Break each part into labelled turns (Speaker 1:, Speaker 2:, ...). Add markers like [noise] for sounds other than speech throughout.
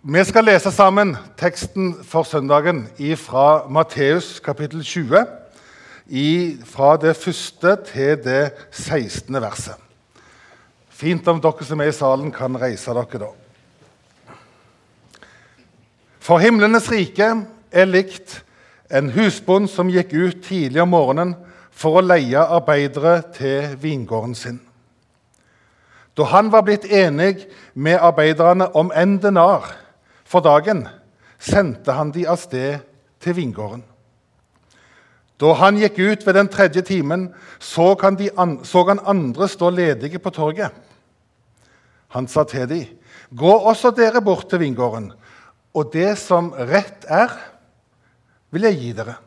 Speaker 1: Vi skal lese sammen teksten for søndagen fra Matteus kapittel 20, fra det første til det 16. verset. Fint om dere som er i salen, kan reise dere da. For himlenes rike er likt en husbond som gikk ut tidlig om morgenen for å leie arbeidere til vingården sin. Da han var blitt enig med arbeiderne om en denar for dagen, sendte han de av sted til vingården. Da han gikk ut ved den tredje timen, så an, så han andre stå ledige på torget. Han sa til dem, 'Gå også dere bort til vingården, og det som rett er, vil jeg gi dere.'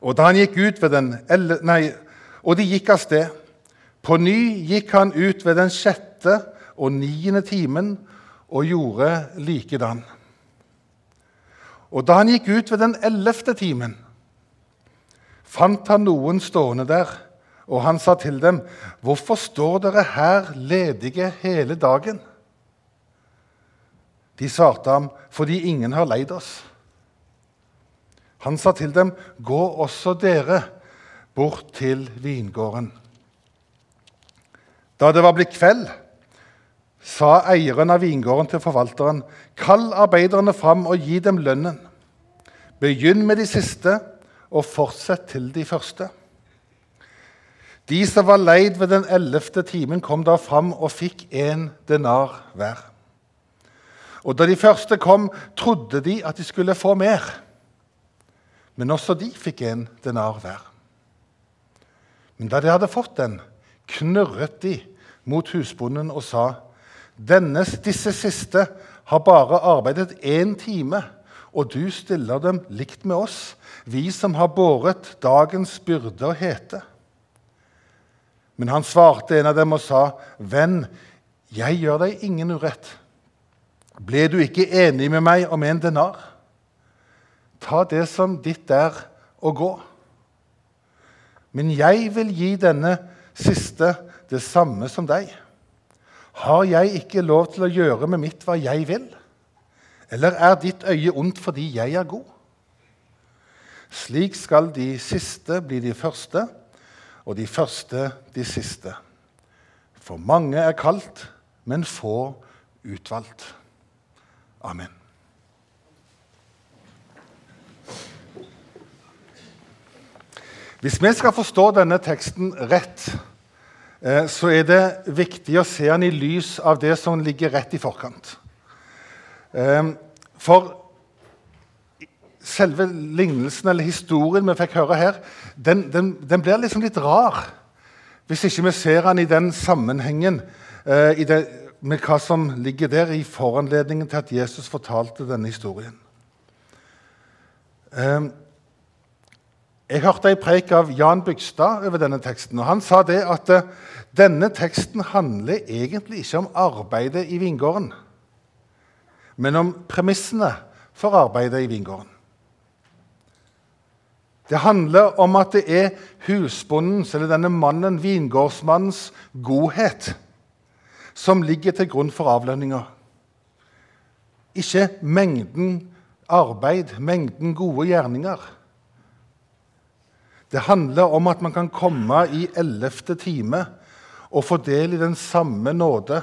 Speaker 1: Og da han gikk ut ved den, nei, og de gikk av sted. På ny gikk han ut ved den sjette og niende timen og gjorde likedan. Og da han gikk ut ved den ellevte timen, fant han noen stående der, og han sa til dem, 'Hvorfor står dere her ledige hele dagen?' De svarte ham, 'Fordi ingen har leid oss.' Han sa til dem, 'Gå også dere bort til vingården.' Da det var blitt kveld, sa eieren av vingården til forvalteren.: Kall arbeiderne fram og gi dem lønnen. Begynn med de siste, og fortsett til de første. De som var leid ved den ellevte timen, kom da fram og fikk én denar hver. Og da de første kom, trodde de at de skulle få mer. Men også de fikk en denar hver. Men da de hadde fått den, knurret de mot husbonden og sa:" Denne, disse siste har bare arbeidet én time, og du stiller dem likt med oss, vi som har båret dagens byrde og hete. Men han svarte en av dem og sa, 'Venn, jeg gjør deg ingen urett.' Ble du ikke enig med meg om en denar? Ta det som ditt er, og gå. Men jeg vil gi denne siste det samme som deg. Har jeg ikke lov til å gjøre med mitt hva jeg vil? Eller er ditt øye ondt fordi jeg er god? Slik skal de siste bli de første, og de første de siste. For mange er kalt, men få utvalgt. Amen. Hvis vi skal forstå denne teksten rett, så er det viktig å se den i lys av det som ligger rett i forkant. Eh, for selve lignelsen eller historien vi fikk høre her, den, den, den blir liksom litt rar hvis ikke vi ser den i den sammenhengen eh, i det, med hva som ligger der i foranledningen til at Jesus fortalte denne historien. Jeg hørte en preik av Jan Bygstad over denne teksten. og Han sa det at uh, denne teksten handler egentlig ikke om arbeidet i vingården, men om premissene for arbeidet i vingården. Det handler om at det er husbondens, eller denne mannen, vingårdsmannens, godhet som ligger til grunn for avlønninga. Ikke mengden arbeid, mengden gode gjerninger. Det handler om at man kan komme i ellevte time og få del i den samme nåde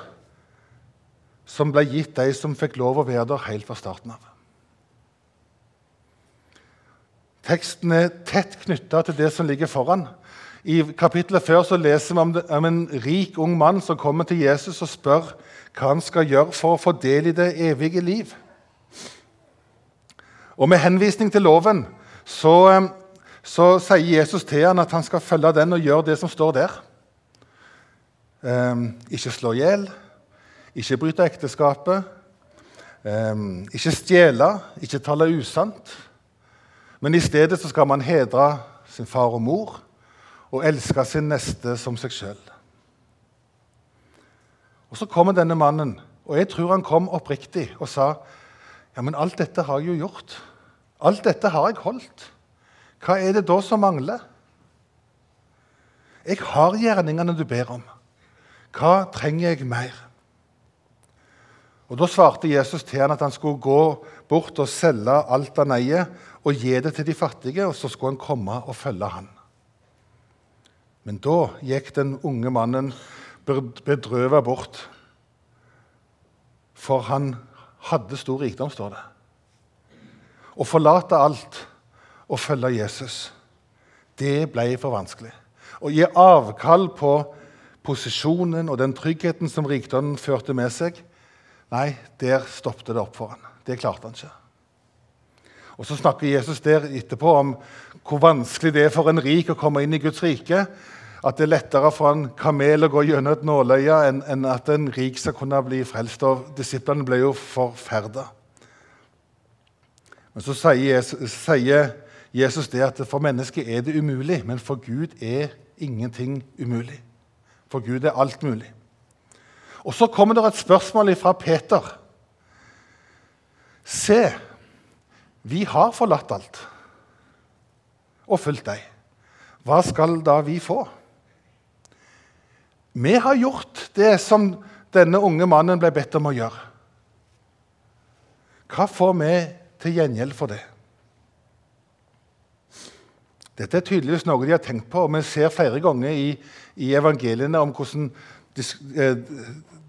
Speaker 1: som ble gitt de som fikk lov å være der helt fra starten av. Teksten er tett knytta til det som ligger foran. I kapittelet før så leser vi om, om en rik ung mann som kommer til Jesus og spør hva han skal gjøre for å få del i det evige liv. Og Med henvisning til loven så eh, så sier Jesus til han at han skal følge den og gjøre det som står der. Um, ikke slå i hjel, ikke bryte ekteskapet, um, ikke stjele, ikke tale usant. Men i stedet så skal man hedre sin far og mor og elske sin neste som seg sjøl. Og Så kommer denne mannen, og jeg tror han kom oppriktig og sa ja, men alt dette har jeg jo gjort. Alt dette har jeg holdt. Hva er det da som mangler? Jeg har gjerningene du ber om. Hva trenger jeg mer? Og Da svarte Jesus til han at han skulle gå bort og selge alt han eier, og gi det til de fattige, og så skulle han komme og følge han. Men da gikk den unge mannen bedrøvet bort, for han hadde stor rikdom, står det. Å forlate alt og følge Jesus, det ble for vanskelig. Å gi avkall på posisjonen og den tryggheten som rikdommen førte med seg, nei, der stoppet det opp for han. Det klarte han ikke. Og Så snakker Jesus der etterpå om hvor vanskelig det er for en rik å komme inn i Guds rike. At det er lettere for en kamel å gå gjennom et nåløye enn at en rik skal kunne bli frelst. Og Disiplene ble jo forferda. Men så sier Jesus, sier Jesus det at for mennesket er det umulig, men for Gud er ingenting umulig. For Gud er alt mulig. Og Så kommer det et spørsmål fra Peter. Se, vi har forlatt alt og fulgt deg. Hva skal da vi få? Vi har gjort det som denne unge mannen ble bedt om å gjøre. Hva får vi til gjengjeld for det? Dette er tydeligvis noe de har tenkt på, og vi ser flere ganger i, i evangeliene om hvordan eh,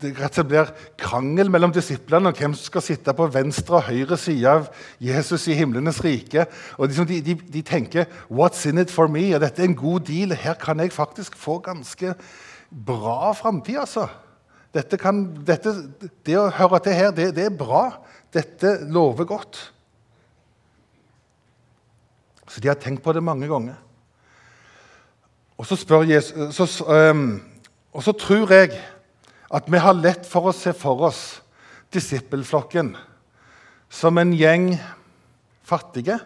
Speaker 1: det rett og blir krangel mellom disiplene om hvem som skal sitte på venstre og høyre side av Jesus i himlenes rike. Og liksom de, de, de, tenker 'What's in it for me?' Og dette er en god deal. Her kan jeg faktisk få ganske bra framtid. Altså. Dette kan, dette, det å høre til her, det, det er bra. Dette lover godt. Så de har tenkt på det mange ganger. Og så, Jesus, så, um, og så tror jeg at vi har lett for å se for oss disippelflokken som en gjeng fattige,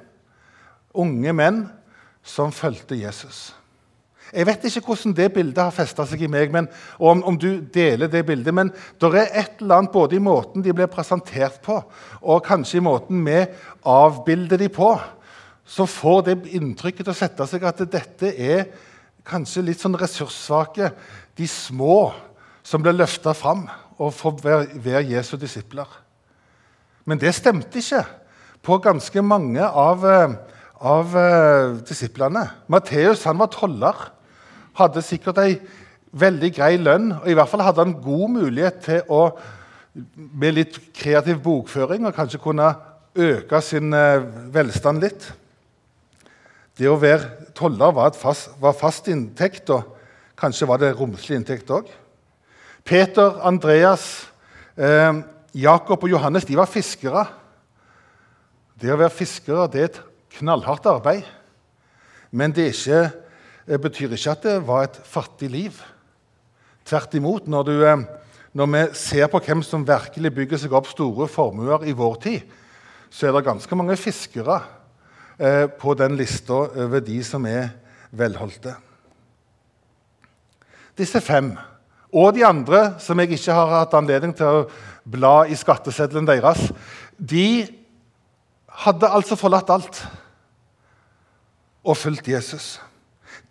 Speaker 1: unge menn som fulgte Jesus. Jeg vet ikke hvordan det bildet har festa seg i meg, men, og om, om, du deler det bildet, men det er et eller annet både i måten de ble presentert på, og kanskje i måten vi avbilder de på, som får det inntrykket til å sette seg at dette er kanskje litt sånn ressurssvake, de små som blir løfta fram og får være Jesu disipler. Men det stemte ikke på ganske mange av, eh, av uh, disiplene. Matteus var toller, hadde sikkert ei veldig grei lønn. og I hvert fall hadde han god mulighet til å med litt kreativ bokføring og kanskje kunne øke sin uh, velstand litt. Det å være toller var, fast, var fast inntekt, og kanskje var det romslig inntekt òg. Peter, Andreas, eh, Jakob og Johannes de var fiskere. Det å være fiskere det er et knallhardt arbeid. Men det ikke, eh, betyr ikke at det var et fattig liv. Tvert imot. Når, du, eh, når, vi ser på hvem som virkelig bygger seg opp store formuer i vår tid, så er det ganske mange fiskere på den lista over de som er velholdte. Disse fem og de andre, som jeg ikke har hatt anledning til å bla i skatteseddelen deres, de hadde altså forlatt alt og fulgt Jesus.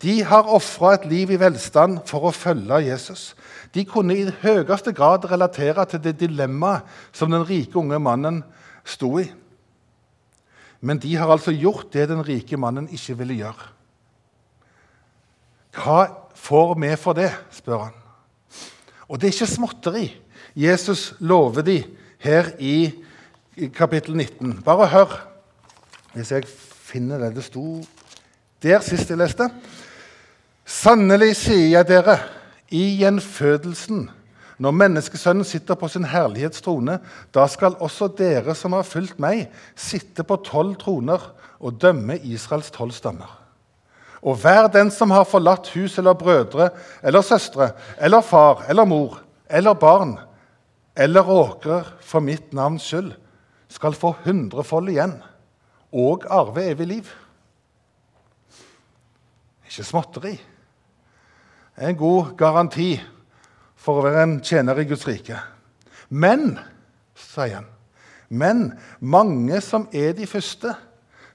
Speaker 1: De har ofra et liv i velstand for å følge Jesus. De kunne i høyeste grad relatere til det dilemmaet som den rike unge mannen sto i. Men de har altså gjort det den rike mannen ikke ville gjøre. Hva får vi for det, spør han. Og det er ikke småtteri. Jesus lover de her i, kapittel 19. Bare hør, hvis jeg finner det det sto der sist jeg leste. Sannelig sier jeg dere, i gjenfødelsen, når Menneskesønnen sitter på sin herlighetstrone, da skal også dere som har fulgt meg, sitte på tolv troner og dømme Israels tolv stammer. Og hver den som har forlatt hus eller brødre eller søstre eller far eller mor eller barn eller åkrer for mitt navns skyld, skal få hundrefold igjen og arve evig liv. Ikke småtteri. En god garanti for å være en tjener i Guds rike. Men, sier han, men mange som er de første,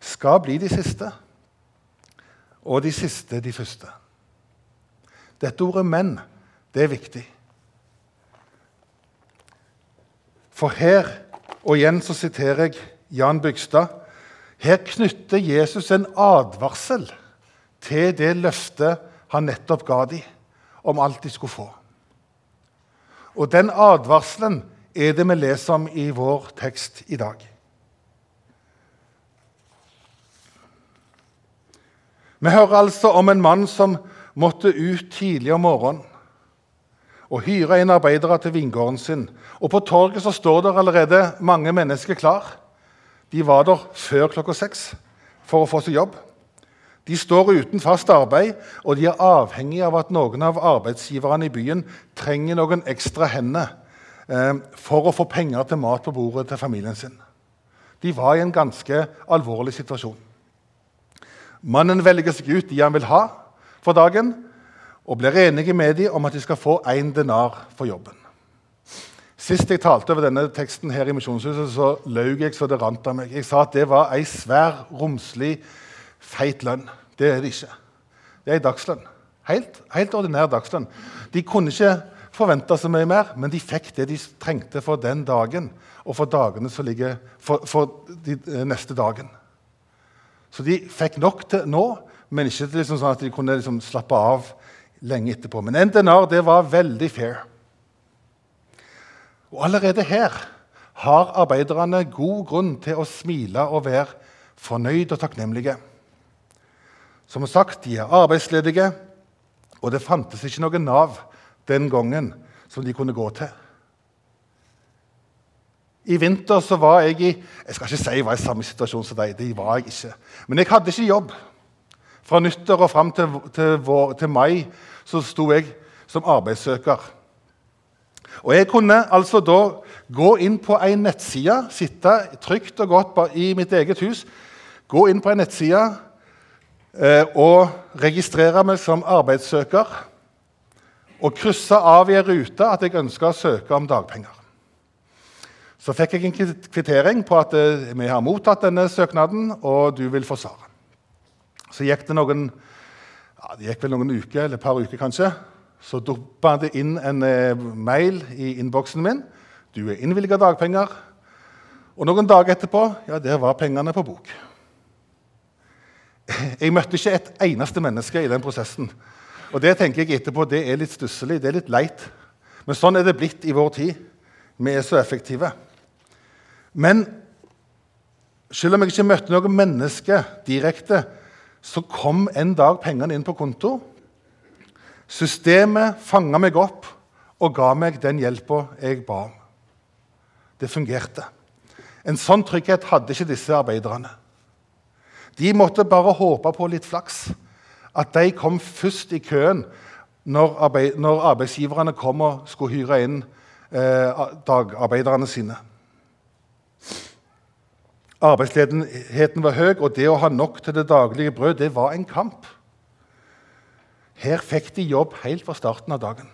Speaker 1: skal bli de siste og de siste de første. Dette ordet 'men' det er viktig. For her, og igjen så siterer jeg Jan Bygstad, her knytter Jesus en advarsel til det løftet han nettopp ga dem om alt de skulle få. Og den advarselen er det vi leser om i vår tekst i dag. Vi hører altså om en mann som måtte ut tidlig om morgenen og hyre inn arbeidere til vingården sin. Og På torget så står det allerede mange mennesker klar. De var der før klokka seks for å få seg jobb. De står uten fast arbeid, og de er avhengige av at noen av arbeidsgiverne i byen trenger noen ekstra hender eh, for å få penger til mat på bordet til familien sin. De var i en ganske alvorlig situasjon. Mannen velger seg ut de han vil ha for dagen, og blir enige med dem om at de skal få én denar for jobben. Sist jeg talte over denne teksten her i Misjonshuset, så løy jeg så det rant av meg. Jeg sa at det var ei svær, romslig, feit lønn. Det er det ikke. Det er en dagslønn. Helt, helt ordinær dagslønn. De kunne ikke forvente så mye mer, men de fikk det de trengte for den dagen og for dagene som ligger for, for de eh, neste dagen. Så de fikk nok til nå, men ikke liksom sånn at de kunne liksom slappe av lenge etterpå. Men en denar det var veldig fair. Og allerede her har arbeiderne god grunn til å smile og være fornøyd og takknemlige. Som sagt, de er arbeidsledige, og det fantes ikke noe Nav den gangen som de kunne gå til. I vinter så var jeg i jeg skal ikke si jeg var i samme situasjon som deg. det var jeg ikke. Men jeg hadde ikke jobb. Fra nyttår og fram til, til, vår, til mai så sto jeg som arbeidssøker. Og Jeg kunne altså da gå inn på ei nettside, sitte trygt og godt i mitt eget hus, gå inn på ei nettside og registrere meg som arbeidssøker og krysse av i ei rute at jeg ønska å søke om dagpenger. Så fikk jeg en kvittering på at eh, vi har mottatt denne søknaden, og du vil få svar. Så gikk det noen ja, det gikk vel noen uker, eller et par uker kanskje. Så duppa det inn en eh, mail i innboksen min. Du er innvilga dagpenger. Og noen dager etterpå ja, der var pengene på bok. Jeg møtte ikke et eneste menneske i den prosessen. Og det tenker jeg etterpå, det er litt stusslig, det er litt leit. Men sånn er det blitt i vår tid. Vi er så effektive. Men selv om jeg ikke møtte noe menneske direkte, så kom en dag pengene inn på konto. Systemet fanga meg opp og ga meg den hjelpa jeg ba om. Det fungerte. En sånn trygghet hadde ikke disse arbeiderne. De måtte bare håpe på litt flaks. At de kom først i køen når, arbeid, når arbeidsgiverne kom og skulle hyre inn eh, dagarbeiderne sine. Arbeidsledigheten var høy, og det å ha nok til det daglige brød det var en kamp. Her fikk de jobb helt fra starten av dagen.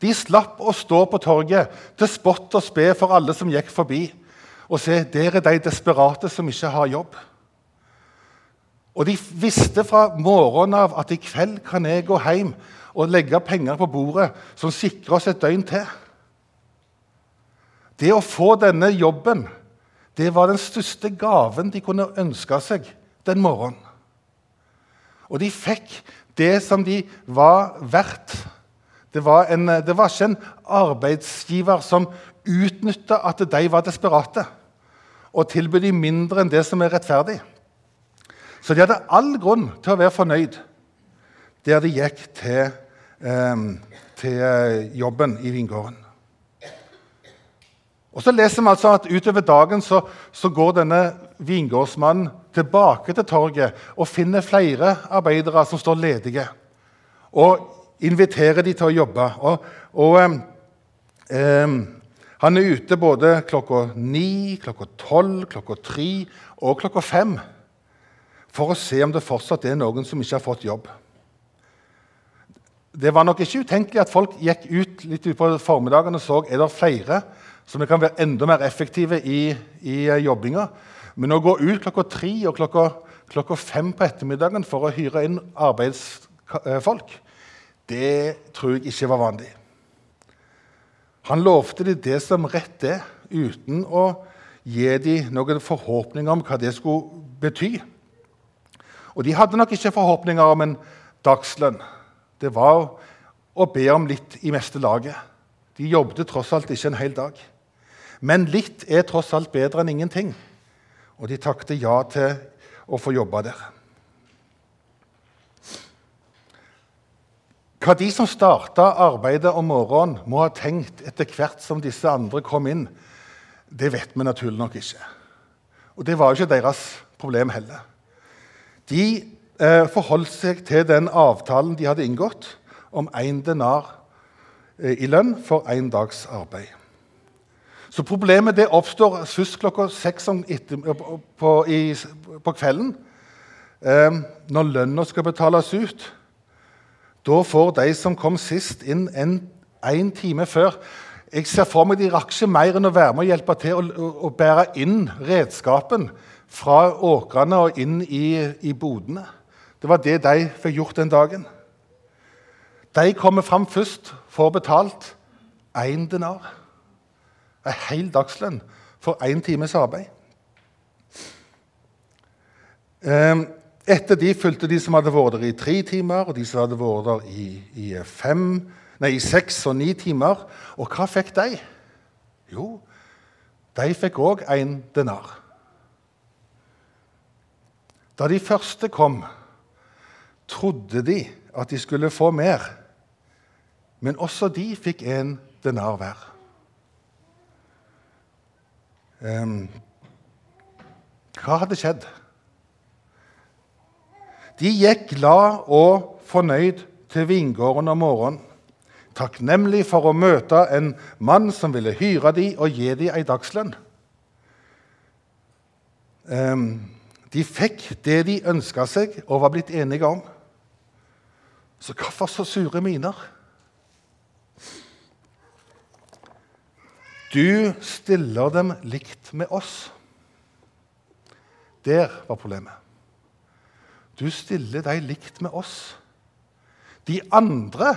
Speaker 1: De slapp å stå på torget til spott og spe for alle som gikk forbi, og se der er de desperate som ikke har jobb. Og de visste fra morgenen av at i kveld kan jeg gå hjem og legge penger på bordet som sikrer oss et døgn til. Det å få denne jobben det var den største gaven de kunne ønske seg den morgenen. Og de fikk det som de var verdt. Det var, en, det var ikke en arbeidsgiver som utnytta at de var desperate, og tilbød dem mindre enn det som er rettferdig. Så de hadde all grunn til å være fornøyd der de gikk til, eh, til jobben i vingården. Og så leser vi altså at Utover dagen så, så går denne vingårdsmannen tilbake til torget og finner flere arbeidere som står ledige, og inviterer dem til å jobbe. Og, og eh, Han er ute både klokka ni, klokka tolv, klokka tre og klokka fem for å se om det fortsatt er noen som ikke har fått jobb. Det var nok ikke utenkelig at folk gikk ut litt på formiddagen og så er det flere som kan være enda mer effektive i, i eh, jobbinga. Men å gå ut klokka tre og klokka, klokka fem på ettermiddagen for å hyre inn arbeidsfolk, det tror jeg ikke var vanlig. Han lovte dem det som rett er, uten å gi dem noen forhåpninger om hva det skulle bety. Og de hadde nok ikke forhåpninger om en dagslønn. Det var å be om litt i meste laget. De jobbet tross alt ikke en hel dag. Men litt er tross alt bedre enn ingenting. Og de takket ja til å få jobbe der. Hva de som starta arbeidet om morgenen, må ha tenkt etter hvert som disse andre kom inn, det vet vi naturlig nok ikke. Og det var jo ikke deres problem heller. De eh, forholdt seg til den avtalen de hadde inngått om én denar eh, i lønn for én dags arbeid. Så problemet det oppstår først klokka seks på, på, kvelden, eh, når lønna skal betales ut. Da får de som kom sist, inn en, en time før. Jeg ser for meg De rakk ikke mer enn å være med og hjelpe til å, å, å bære inn redskapen fra åkrene og inn i, i bodene. Det var det de fikk gjort den dagen. De kommer fram først, får betalt én denar. En hel dagslønn for én times arbeid. Um, etter de fulgte de som hadde vært der i tre timer, og de som hadde vært der i, i, fem, nei, i seks og ni timer. Og hva fikk de? Jo, de fikk òg en denar. Da de første kom, trodde de at de skulle få mer. Men også de fikk en denar hver. Um, hva hadde skjedd? De gikk glad og fornøyd til vingården om morgenen, takknemlig for å møte en mann som ville hyre dem og gi dem ei dagslønn. Ehm, de fikk det de ønska seg og var blitt enige om. Så hvorfor så sure miner? Du stiller dem likt med oss. Der var problemet. Du stiller deg likt med oss. De andre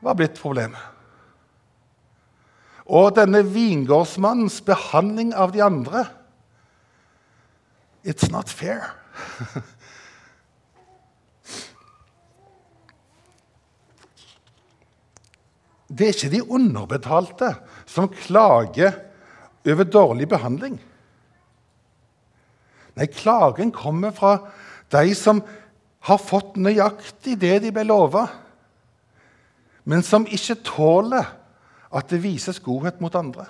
Speaker 1: var blitt problemet. Og denne vingårdsmannens behandling av de andre It's not fair. [laughs] Det er ikke de underbetalte som klager over dårlig behandling. Nei, klagen kommer fra de som har fått nøyaktig det de ble lova, men som ikke tåler at det vises godhet mot andre.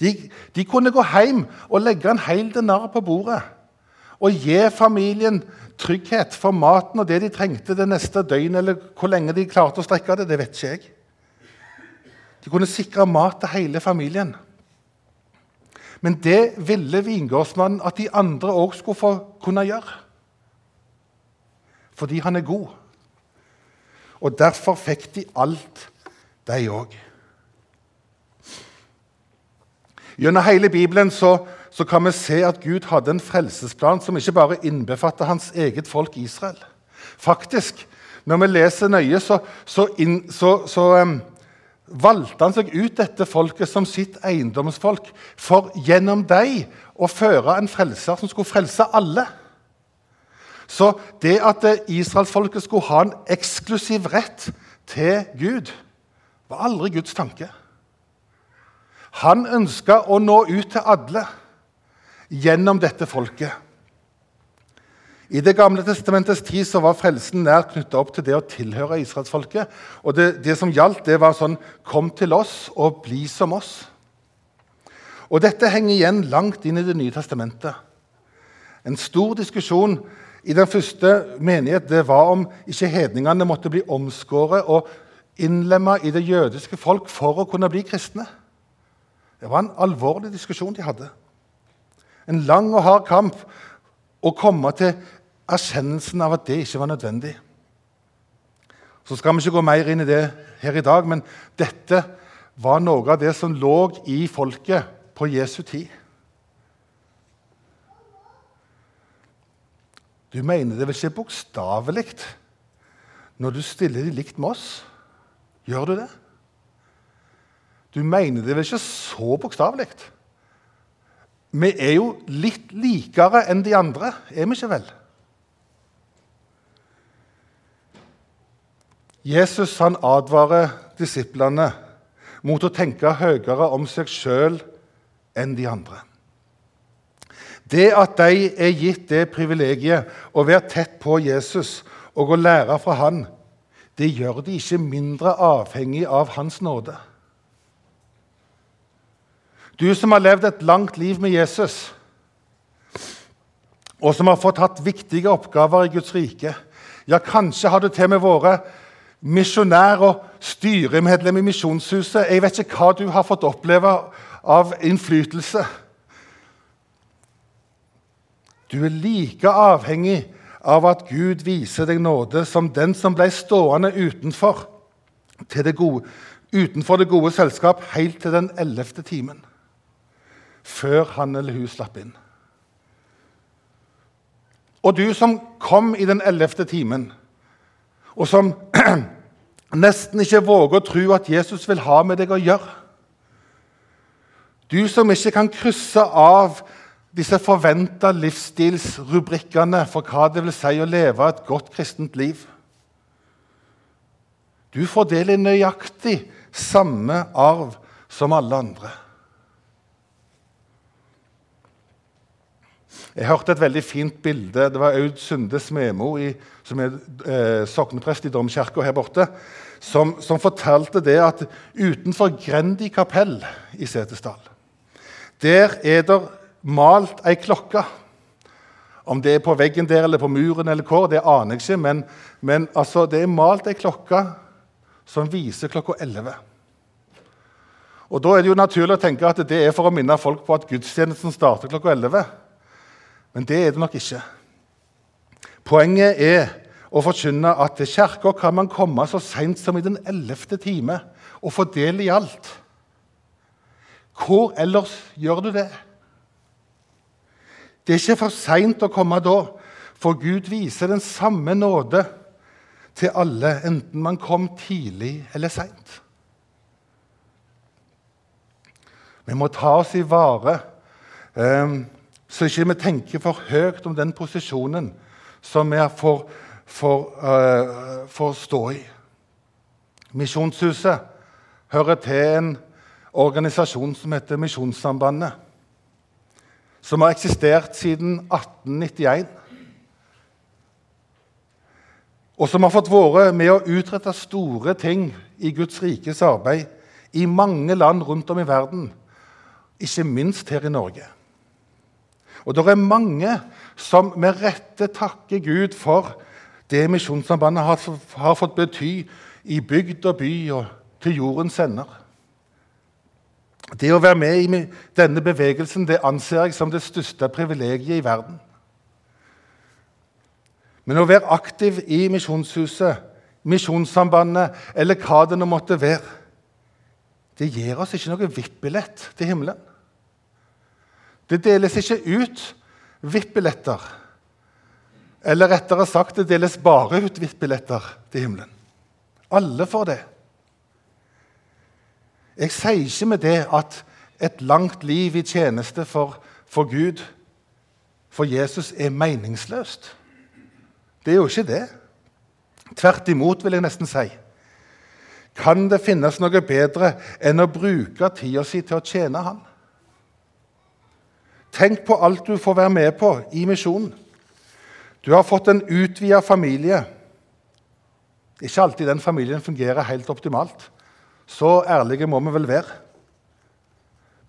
Speaker 1: De, de kunne gå hjem og legge en hel denar på bordet og gi familien trygghet for maten og det de trengte det neste døgn, eller hvor lenge de klarte å strekke det, det vet ikke jeg. De kunne sikre mat til hele familien. Men det ville vingårdsmannen at de andre òg skulle få kunne gjøre. Fordi han er god. Og derfor fikk de alt, de òg. Gjennom hele Bibelen så, så, kan vi se at Gud hadde en frelsesplan som ikke bare innbefatter hans eget folk Israel. Faktisk, når vi leser nøye, så, så, inn, så um, valgte han seg ut dette folket som sitt eiendomsfolk for gjennom dem å føre en frelser som skulle frelse alle. Så det at israelsfolket skulle ha en eksklusiv rett til Gud, var aldri Guds tanke. Han ønska å nå ut til alle gjennom dette folket. I Det gamle testamentets tid så var frelsen nær knytta opp til det å tilhøre israelsfolket. Og det, det, som gjaldt, det var sånn Kom til oss og bli som oss. Og Dette henger igjen langt inn i Det nye testamentet. En stor diskusjon i den første menighet det var om ikke hedningene måtte bli omskåret og innlemma i det jødiske folk for å kunne bli kristne. Det var en alvorlig diskusjon de hadde. En lang og hard kamp å komme til erkjennelsen av at det ikke var nødvendig. Så skal vi ikke gå mer inn i det her i dag, men dette var noe av det som lå i folket på Jesu tid. Du mener det vel ikke bokstavelig når du stiller de likt med oss? Gjør du det? Du mener det vel ikke så bokstavelig? Vi er jo litt likere enn de andre, er vi ikke vel? Jesus han advarer disiplene mot å tenke høyere om seg sjøl enn de andre. Det at de er gitt det privilegiet å være tett på Jesus og å lære fra han, det gjør de ikke mindre avhengig av hans nåde. Du som har levd et langt liv med Jesus, og som har fått hatt viktige oppgaver i Guds rike Ja, kanskje har du til med vært misjonær og styremedlem i Misjonshuset. Jeg vet ikke hva du har fått oppleve av innflytelse. Du er like avhengig av at Gud viser deg nåde som den som ble stående utenfor, det gode, utenfor det gode selskap helt til den ellevte timen, før han eller hun slapp inn. Og du som kom i den ellevte timen, og som [clears throat] nesten ikke våger å tro at Jesus vil ha med deg å gjøre Du som ikke kan krysse av disse forventa livsstilsrubrikkene for hva det vil si å leve et godt kristent liv. Du får del i nøyaktig samme arv som alle andre. Jeg hørte et veldig fint bilde. Det var Aud Sunde Smemo, i, som er eh, sokneprest i domkirka her borte, som, som, fortalte det at utenfor Grendi kapell i Setesdal der er det malt ei klokke. Om det er på veggen der eller på muren, eller hvor, det aner jeg ikke, men, men altså, det er malt ei klokke som viser klokka 11. Og Da er det jo naturlig å tenke at det er for å minne folk på at gudstjenesten starter klokka 11. Men det er det nok ikke. Poenget er å forkynne at til kirka kan man komme så seint som i den ellevte time og få del i alt. Hvor ellers gjør du det? Det er ikke for seint å komme da, for Gud viser den samme nåde til alle, enten man kom tidlig eller seint. Vi må ta oss i vare, um, så ikke vi tenker for høyt om den posisjonen som vi får, får, uh, får stå i. Misjonshuset hører til en organisasjon som heter Misjonssambandet som har eksistert siden 1891. Og som har fått være med å utrette store ting i Guds rikes arbeid i mange land rundt om i verden, ikke minst her i Norge. Og det er mange som med rette takker Gud for det Misjonssambandet har, har fått bety i bygd og by og til jordens ender. Det å være med i denne bevegelsen det anser jeg som det største privilegiet i verden. Men å være aktiv i Misjonshuset, Misjonssambandet eller hva det nå måtte være, det gir oss ikke noe VIP-billett til himmelen. Det deles ikke ut VIP-billetter. Eller rettere sagt, det deles bare ut VIP-billetter til himmelen. Alle får det. Jeg sier ikke med det at et langt liv i tjeneste for, for Gud, for Jesus, er meningsløst. Det er jo ikke det. Tvert imot, vil jeg nesten si. Kan det finnes noe bedre enn å bruke tida si til å tjene Han? Tenk på alt du får være med på i misjonen. Du har fått en utvida familie. Ikke alltid den familien fungerer helt optimalt. Så ærlige må vi vel være.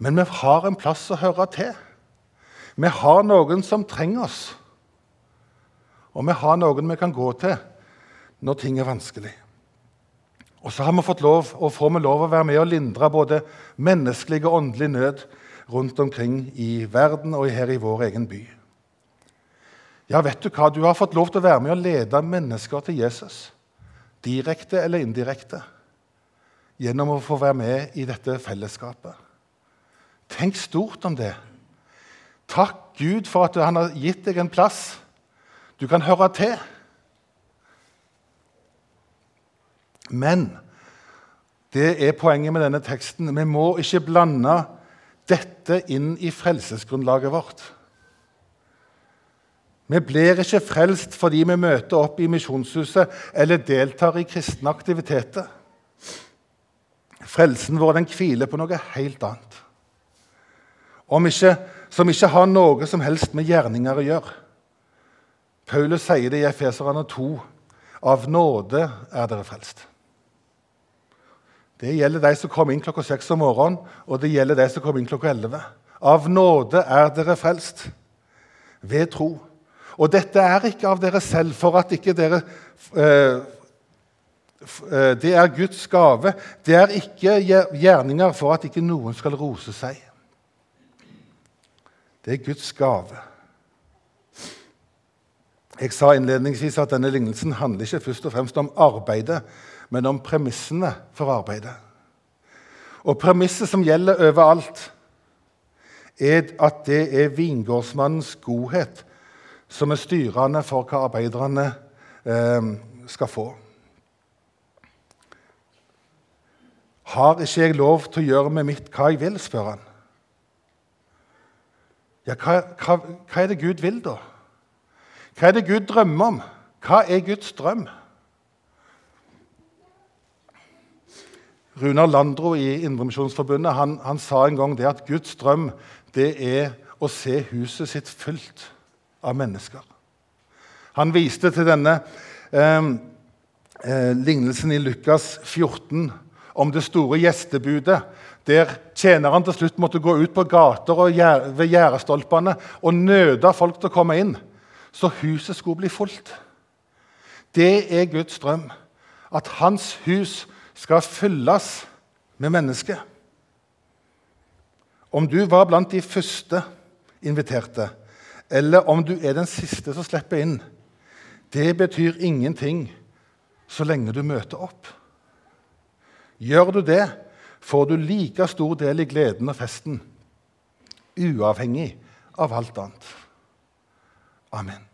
Speaker 1: Men vi har en plass å høre til. Vi har noen som trenger oss. Og vi har noen vi kan gå til når ting er vanskelig. Og så har vi fått lov, og får vi lov å være med og lindre både menneskelig og åndelig nød rundt omkring i verden og her i vår egen by. Ja, vet du hva? Du har fått lov til å være med og lede mennesker til Jesus. Direkte eller indirekte gjennom å få være med i dette fellesskapet. Tenk stort om det. Takk Gud for at han har gitt deg en plass du kan høre til. Men Det er poenget med denne teksten. Vi må ikke blande dette inn i frelsesgrunnlaget vårt. Vi blir ikke frelst fordi vi møter opp i Misjonshuset eller deltar i kristne aktiviteter. Frelsen vår den hviler på noe helt annet, ikke, som ikke har noe som helst med gjerninger å gjøre. Paulus sier det i Efeserane 2.: Av nåde er dere frelst. Det gjelder de som kommer inn klokka seks om morgenen, og det gjelder de som kommer inn klokka elleve. Av nåde er dere frelst ved tro. Og dette er ikke av dere selv, for at ikke dere eh, Eh, det er Guds gave. Det er ikke gjerninger for at ikke noen skal rose seg. Det er Guds gave. Jeg sa innledningsvis at denne lignelsen handler ikke først og fremst om arbeidet, men om premissene for arbeidet. Og premisset som gjelder overalt, er at det er vingårdsmannens godhet som er styrende for hva arbeiderne eh, skal få. Har ikke jeg lov til å gjøre med mitt hva jeg vil? spør han. Ja, hva, hva, hva, er det Gud vil, da? Hva er det Gud drømmer om? Hva er Guds drøm? Runar Landro i Indremisjonsforbundet han, han, sa en gang det at Guds drøm det er å se huset sitt fylt av mennesker. Han viste til denne eh, eh, lignelsen i Lukas 14 om det store gjestebudet, der tjeneren til slutt måtte gå ut på gater og ved gjerdestolpene og nøde folk til å komme inn, så huset skulle bli fullt. Det er Guds drøm, at hans hus skal fylles med mennesker. Om du var blant de første inviterte, eller om du er den siste som slipper inn, det betyr ingenting så lenge du møter opp. Gjør du det, får du like stor del i gleden og festen, uavhengig av alt annet. Amen.